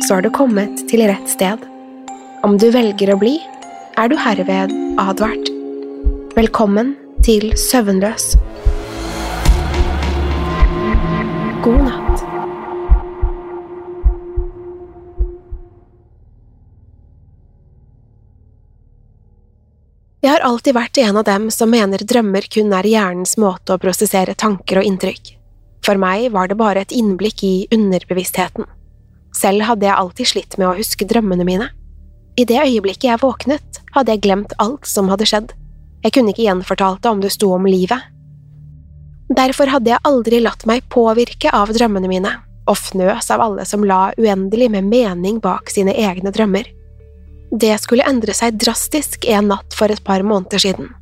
så har du kommet til rett sted. Om du velger å bli, er du herved advart. Velkommen til Søvnløs. God natt. Jeg har alltid vært en av dem som mener drømmer kun er hjernens måte å prosessere tanker og inntrykk. For meg var det bare et innblikk i underbevisstheten. Selv hadde jeg alltid slitt med å huske drømmene mine. I det øyeblikket jeg våknet, hadde jeg glemt alt som hadde skjedd. Jeg kunne ikke gjenfortalt det om det sto om livet. Derfor hadde jeg aldri latt meg påvirke av drømmene mine, og fnøs av alle som la uendelig med mening bak sine egne drømmer. Det skulle endre seg drastisk en natt for et par måneder siden.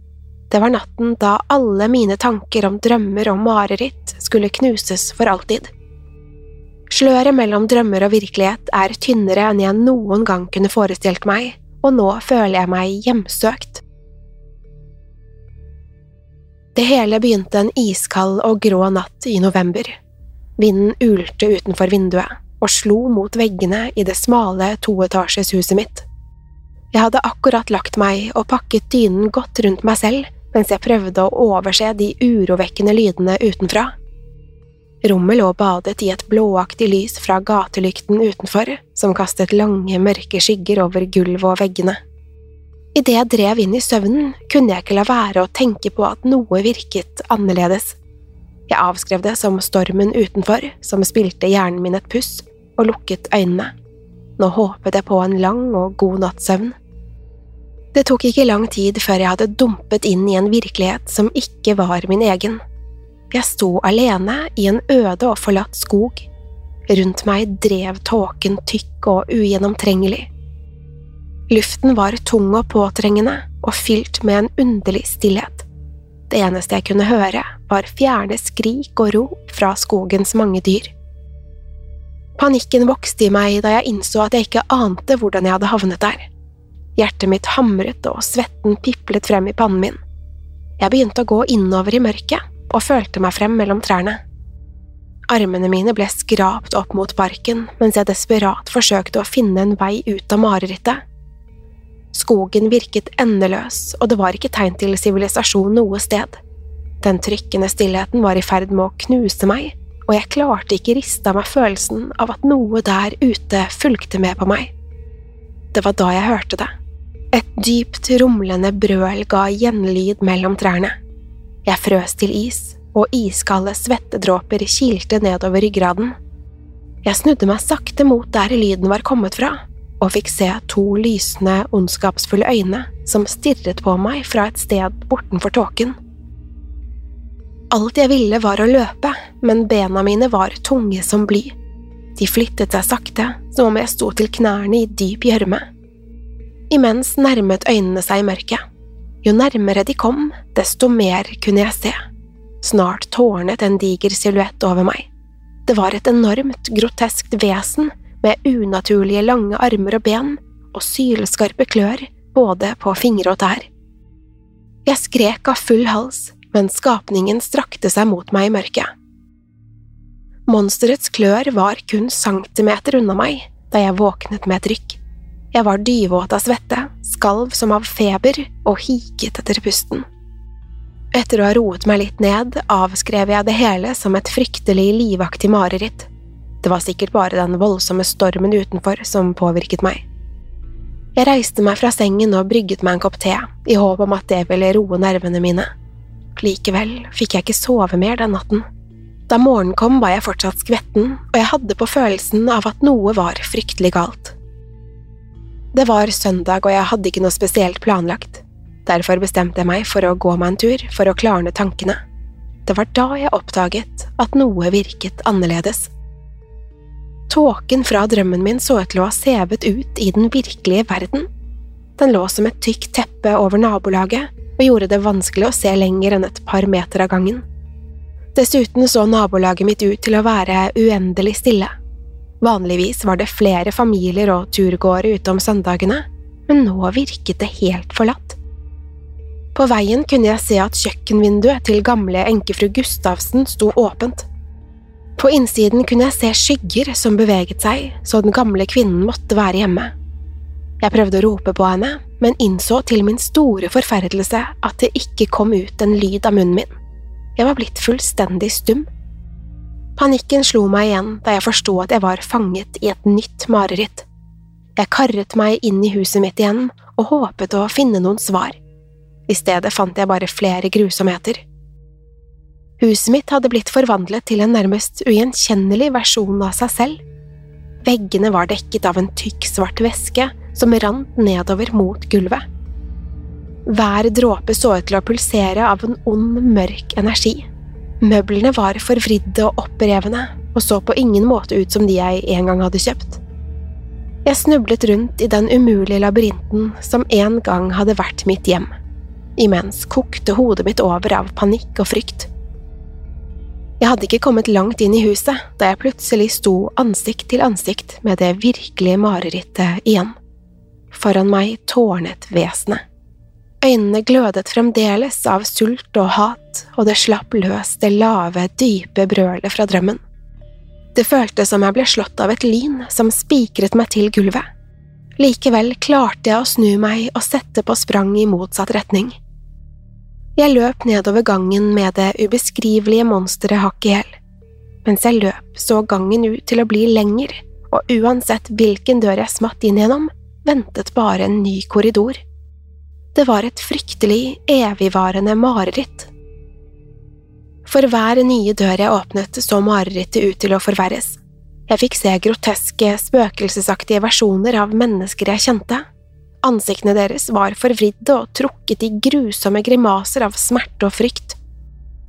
Det var natten da alle mine tanker om drømmer og mareritt skulle knuses for alltid. Sløret mellom drømmer og virkelighet er tynnere enn jeg noen gang kunne forestilt meg, og nå føler jeg meg hjemsøkt. Det hele begynte en iskald og grå natt i november. Vinden ulte utenfor vinduet og slo mot veggene i det smale toetasjes huset mitt. Jeg hadde akkurat lagt meg og pakket dynen godt rundt meg selv mens jeg prøvde å overse de urovekkende lydene utenfra. Rommet lå badet i et blåaktig lys fra gatelykten utenfor, som kastet lange, mørke skygger over gulvet og veggene. Idet jeg drev inn i søvnen, kunne jeg ikke la være å tenke på at noe virket annerledes. Jeg avskrev det som stormen utenfor, som spilte hjernen min et puss, og lukket øynene. Nå håpet jeg på en lang og god natts søvn. Det tok ikke lang tid før jeg hadde dumpet inn i en virkelighet som ikke var min egen. Jeg sto alene i en øde og forlatt skog. Rundt meg drev tåken tykk og ugjennomtrengelig. Luften var tung og påtrengende og fylt med en underlig stillhet. Det eneste jeg kunne høre, var fjerne skrik og rop fra skogens mange dyr. Panikken vokste i meg da jeg innså at jeg ikke ante hvordan jeg hadde havnet der. Hjertet mitt hamret og svetten piplet frem i pannen min. Jeg begynte å gå innover i mørket og følte meg frem mellom trærne. Armene mine ble skrapt opp mot barken mens jeg desperat forsøkte å finne en vei ut av marerittet. Skogen virket endeløs, og det var ikke tegn til sivilisasjon noe sted. Den trykkende stillheten var i ferd med å knuse meg, og jeg klarte ikke riste av meg følelsen av at noe der ute fulgte med på meg. Det var da jeg hørte det. Et dypt rumlende brøl ga gjenlyd mellom trærne. Jeg frøs til is, og iskalde svettedråper kilte nedover ryggraden. Jeg snudde meg sakte mot der lyden var kommet fra, og fikk se to lysende, ondskapsfulle øyne som stirret på meg fra et sted bortenfor tåken. Alt jeg ville var å løpe, men bena mine var tunge som bly. De flyttet seg sakte, som om jeg sto til knærne i dyp gjørme. Imens nærmet øynene seg i mørket. Jo nærmere de kom, desto mer kunne jeg se. Snart tårnet en diger silhuett over meg. Det var et enormt, groteskt vesen med unaturlige lange armer og ben og sylskarpe klør både på fingre og tær. Jeg skrek av full hals, men skapningen strakte seg mot meg i mørket. Monsterets klør var kun centimeter unna meg da jeg våknet med et rykk. Jeg var dyvåt av svette, skalv som av feber og hiket etter pusten. Etter å ha roet meg litt ned, avskrev jeg det hele som et fryktelig livaktig mareritt. Det var sikkert bare den voldsomme stormen utenfor som påvirket meg. Jeg reiste meg fra sengen og brygget meg en kopp te, i håp om at det ville roe nervene mine. Likevel fikk jeg ikke sove mer den natten. Da morgenen kom var jeg fortsatt skvetten, og jeg hadde på følelsen av at noe var fryktelig galt. Det var søndag, og jeg hadde ikke noe spesielt planlagt. Derfor bestemte jeg meg for å gå meg en tur for å klarne tankene. Det var da jeg oppdaget at noe virket annerledes. Tåken fra drømmen min så ut til å ha sevet ut i den virkelige verden. Den lå som et tykt teppe over nabolaget og gjorde det vanskelig å se lenger enn et par meter av gangen. Dessuten så nabolaget mitt ut til å være uendelig stille. Vanligvis var det flere familier og turgåere ute om søndagene, men nå virket det helt forlatt. På veien kunne jeg se at kjøkkenvinduet til gamle enkefru Gustavsen sto åpent. På innsiden kunne jeg se skygger som beveget seg, så den gamle kvinnen måtte være hjemme. Jeg prøvde å rope på henne, men innså til min store forferdelse at det ikke kom ut en lyd av munnen min. Jeg var blitt fullstendig stum. Panikken slo meg igjen da jeg forsto at jeg var fanget i et nytt mareritt. Jeg karret meg inn i huset mitt igjen og håpet å finne noen svar. I stedet fant jeg bare flere grusomheter. Huset mitt hadde blitt forvandlet til en nærmest ugjenkjennelig versjon av seg selv. Veggene var dekket av en tykk, svart væske som rant nedover mot gulvet. Hver dråpe så ut til å pulsere av en ond, mørk energi. Møblene var forvridde og opprevne, og så på ingen måte ut som de jeg en gang hadde kjøpt. Jeg snublet rundt i den umulige labyrinten som en gang hadde vært mitt hjem. Imens kokte hodet mitt over av panikk og frykt. Jeg hadde ikke kommet langt inn i huset da jeg plutselig sto ansikt til ansikt med det virkelige marerittet igjen. Foran meg tårnet vesenet. Øynene glødet fremdeles av sult og hat, og det slapp løs det lave, dype brølet fra drømmen. Det føltes som jeg ble slått av et lyn som spikret meg til gulvet. Likevel klarte jeg å snu meg og sette på sprang i motsatt retning. Jeg løp nedover gangen med det ubeskrivelige monsteret hakk i hæl. Mens jeg løp, så gangen ut til å bli lenger, og uansett hvilken dør jeg smatt inn gjennom, ventet bare en ny korridor. Det var et fryktelig, evigvarende mareritt. For hver nye dør jeg åpnet, så marerittet ut til å forverres. Jeg fikk se groteske, spøkelsesaktige versjoner av mennesker jeg kjente. Ansiktene deres var forvridde og trukket i grusomme grimaser av smerte og frykt.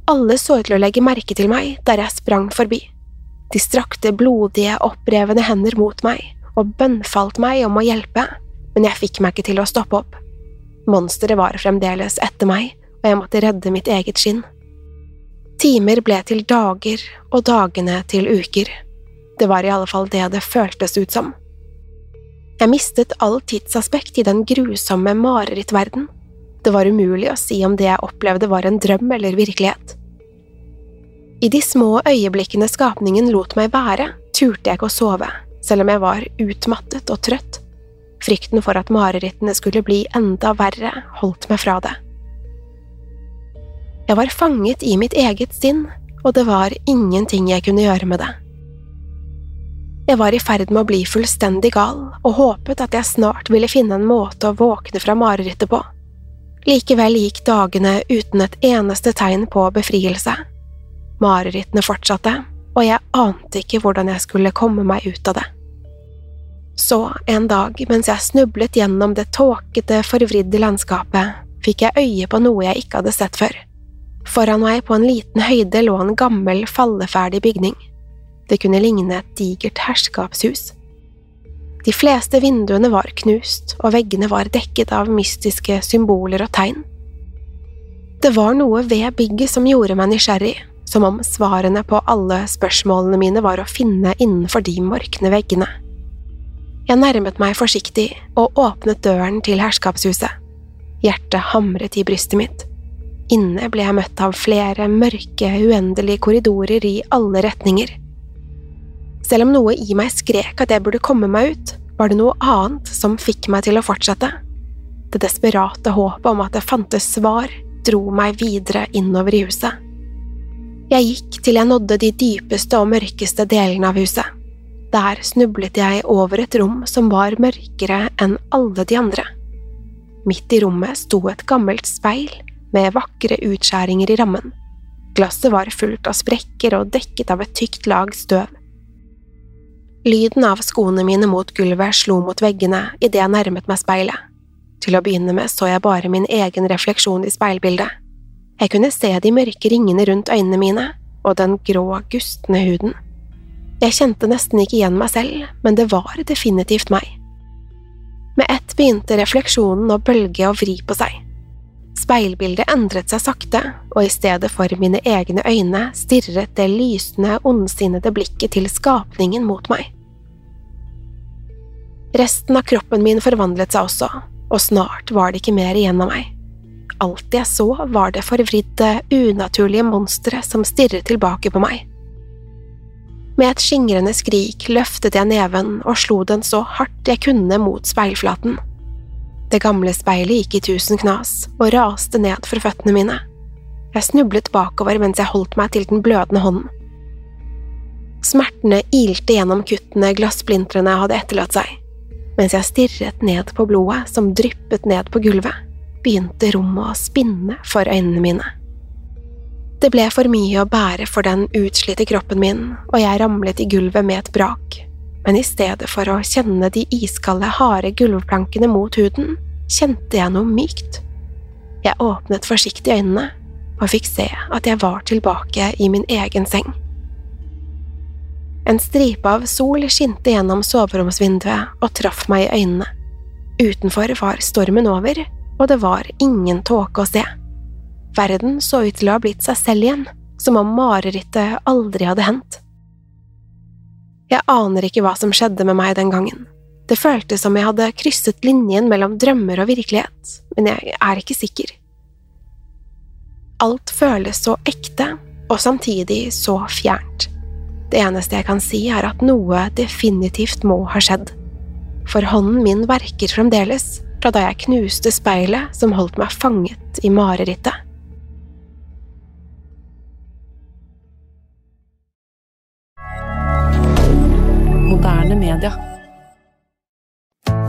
Alle så ut til å legge merke til meg der jeg sprang forbi. De strakte blodige, opprevne hender mot meg og bønnfalt meg om å hjelpe, men jeg fikk meg ikke til å stoppe opp. Monsteret var fremdeles etter meg, og jeg måtte redde mitt eget skinn. Timer ble til dager og dagene til uker. Det var i alle fall det det føltes ut som. Jeg mistet all tidsaspekt i den grusomme marerittverden. Det var umulig å si om det jeg opplevde var en drøm eller virkelighet. I de små øyeblikkene skapningen lot meg være, turte jeg ikke å sove, selv om jeg var utmattet og trøtt. Frykten for at marerittene skulle bli enda verre, holdt meg fra det. Jeg var fanget i mitt eget sinn, og det var ingenting jeg kunne gjøre med det. Jeg var i ferd med å bli fullstendig gal, og håpet at jeg snart ville finne en måte å våkne fra marerittet på. Likevel gikk dagene uten et eneste tegn på befrielse. Marerittene fortsatte, og jeg ante ikke hvordan jeg skulle komme meg ut av det. Så, en dag, mens jeg snublet gjennom det tåkete, forvridde landskapet, fikk jeg øye på noe jeg ikke hadde sett før. Foran meg på en liten høyde lå en gammel, falleferdig bygning. Det kunne ligne et digert herskapshus. De fleste vinduene var knust, og veggene var dekket av mystiske symboler og tegn. Det var noe ved bygget som gjorde meg nysgjerrig, som om svarene på alle spørsmålene mine var å finne innenfor de morkne veggene. Jeg nærmet meg forsiktig og åpnet døren til herskapshuset. Hjertet hamret i brystet mitt. Inne ble jeg møtt av flere mørke, uendelige korridorer i alle retninger. Selv om noe i meg skrek at jeg burde komme meg ut, var det noe annet som fikk meg til å fortsette. Det desperate håpet om at det fantes svar, dro meg videre innover i huset. Jeg gikk til jeg nådde de dypeste og mørkeste delene av huset. Der snublet jeg over et rom som var mørkere enn alle de andre. Midt i rommet sto et gammelt speil med vakre utskjæringer i rammen. Glasset var fullt av sprekker og dekket av et tykt lag støv. Lyden av skoene mine mot gulvet slo mot veggene idet jeg nærmet meg speilet. Til å begynne med så jeg bare min egen refleksjon i speilbildet. Jeg kunne se de mørke ringene rundt øynene mine og den grå, gustne huden. Jeg kjente nesten ikke igjen meg selv, men det var definitivt meg. Med ett begynte refleksjonen å bølge og vri på seg. Speilbildet endret seg sakte, og i stedet for mine egne øyne stirret det lysende, ondsinnede blikket til skapningen mot meg. Resten av kroppen min forvandlet seg også, og snart var det ikke mer igjen av meg. Alt jeg så, var det forvridde, unaturlige monsteret som stirret tilbake på meg. Med et skingrende skrik løftet jeg neven og slo den så hardt jeg kunne mot speilflaten. Det gamle speilet gikk i tusen knas og raste ned for føttene mine. Jeg snublet bakover mens jeg holdt meg til den blødende hånden. Smertene ilte gjennom kuttene glassplintrene hadde etterlatt seg, mens jeg stirret ned på blodet som dryppet ned på gulvet begynte rommet å spinne for øynene mine. Det ble for mye å bære for den utslitte kroppen min, og jeg ramlet i gulvet med et brak, men i stedet for å kjenne de iskalde, harde gulvplankene mot huden, kjente jeg noe mykt. Jeg åpnet forsiktig øynene og fikk se at jeg var tilbake i min egen seng. En stripe av sol skinte gjennom soveromsvinduet og traff meg i øynene. Utenfor var stormen over, og det var ingen tåke å se. Verden så ut til å ha blitt seg selv igjen, som om marerittet aldri hadde hendt. Jeg aner ikke hva som skjedde med meg den gangen. Det føltes som jeg hadde krysset linjen mellom drømmer og virkelighet, men jeg er ikke sikker. Alt føles så ekte, og samtidig så fjernt. Det eneste jeg kan si, er at noe definitivt må ha skjedd. For hånden min verker fremdeles, fra da jeg knuste speilet som holdt meg fanget i marerittet.